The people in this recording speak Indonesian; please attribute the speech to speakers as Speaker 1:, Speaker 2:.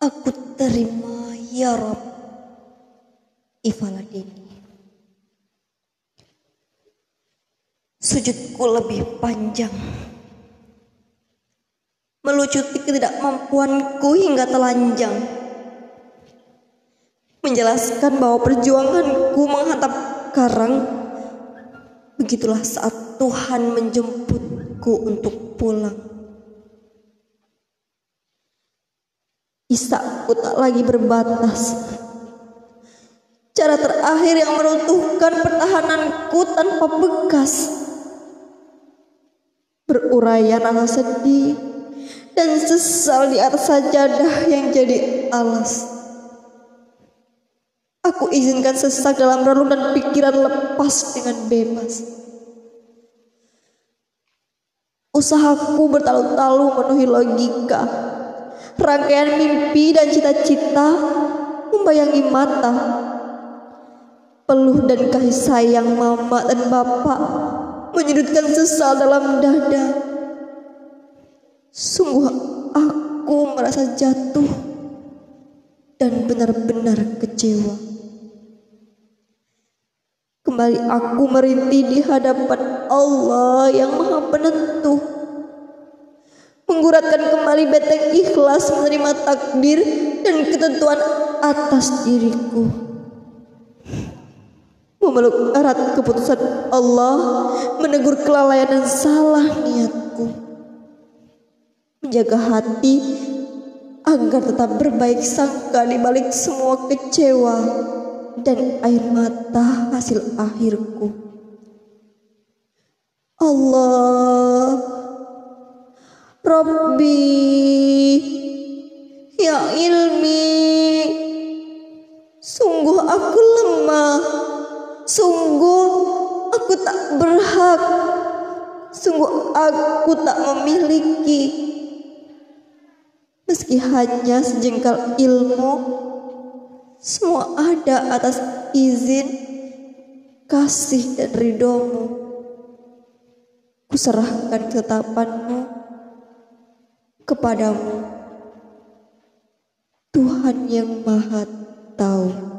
Speaker 1: Aku terima ya Rob Ifaladini Sujudku lebih panjang. Melucuti ketidakmampuanku hingga telanjang. Menjelaskan bahwa perjuanganku menghantam karang Begitulah saat Tuhan menjemputku untuk pulang Isaku tak lagi berbatas. Cara terakhir yang meruntuhkan pertahananku tanpa bekas. Beruraian rasa sedih dan sesal di atas sajadah yang jadi alas. Aku izinkan sesak dalam relung dan pikiran lepas dengan bebas. Usahaku bertalu-talu memenuhi logika Rangkaian mimpi dan cita-cita membayangi mata. Peluh dan kasih sayang mama dan bapak menyudutkan sesal dalam dada. Sungguh aku merasa jatuh dan benar-benar kecewa. Kembali aku merintih di hadapan Allah yang maha penentu mengguratkan kembali beteng ikhlas menerima takdir dan ketentuan atas diriku. Memeluk erat keputusan Allah, menegur kelalaian dan salah niatku. Menjaga hati agar tetap berbaik sangka di balik semua kecewa dan air mata hasil akhirku. Allah Rabbi Ya ilmi Sungguh aku lemah Sungguh aku tak berhak Sungguh aku tak memiliki. Meski hanya sejengkal ilmu Semua ada atas izin Kasih dan ridomu Kuserahkan ketetapanmu kepadamu, Tuhan yang Maha Tahu.